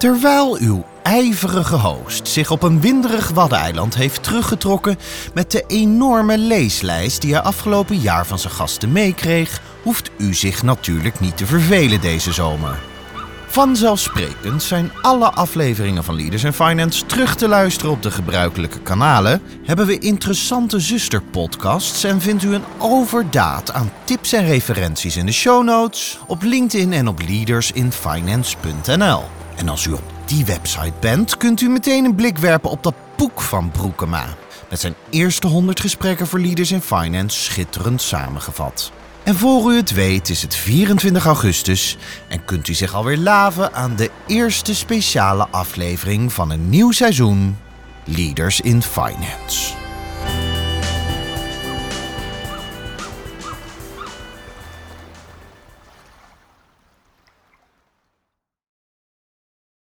Terwijl uw ijverige host zich op een winderig waddeneiland heeft teruggetrokken met de enorme leeslijst die hij afgelopen jaar van zijn gasten meekreeg, hoeft u zich natuurlijk niet te vervelen deze zomer. Vanzelfsprekend zijn alle afleveringen van Leaders in Finance terug te luisteren op de gebruikelijke kanalen. Hebben we interessante zusterpodcasts en vindt u een overdaad aan tips en referenties in de show notes, op LinkedIn en op leadersinfinance.nl. En als u op die website bent, kunt u meteen een blik werpen op dat boek van Broekema. Met zijn eerste 100 gesprekken voor Leaders in Finance schitterend samengevat. En voor u het weet is het 24 augustus en kunt u zich alweer laven aan de eerste speciale aflevering van een nieuw seizoen Leaders in Finance.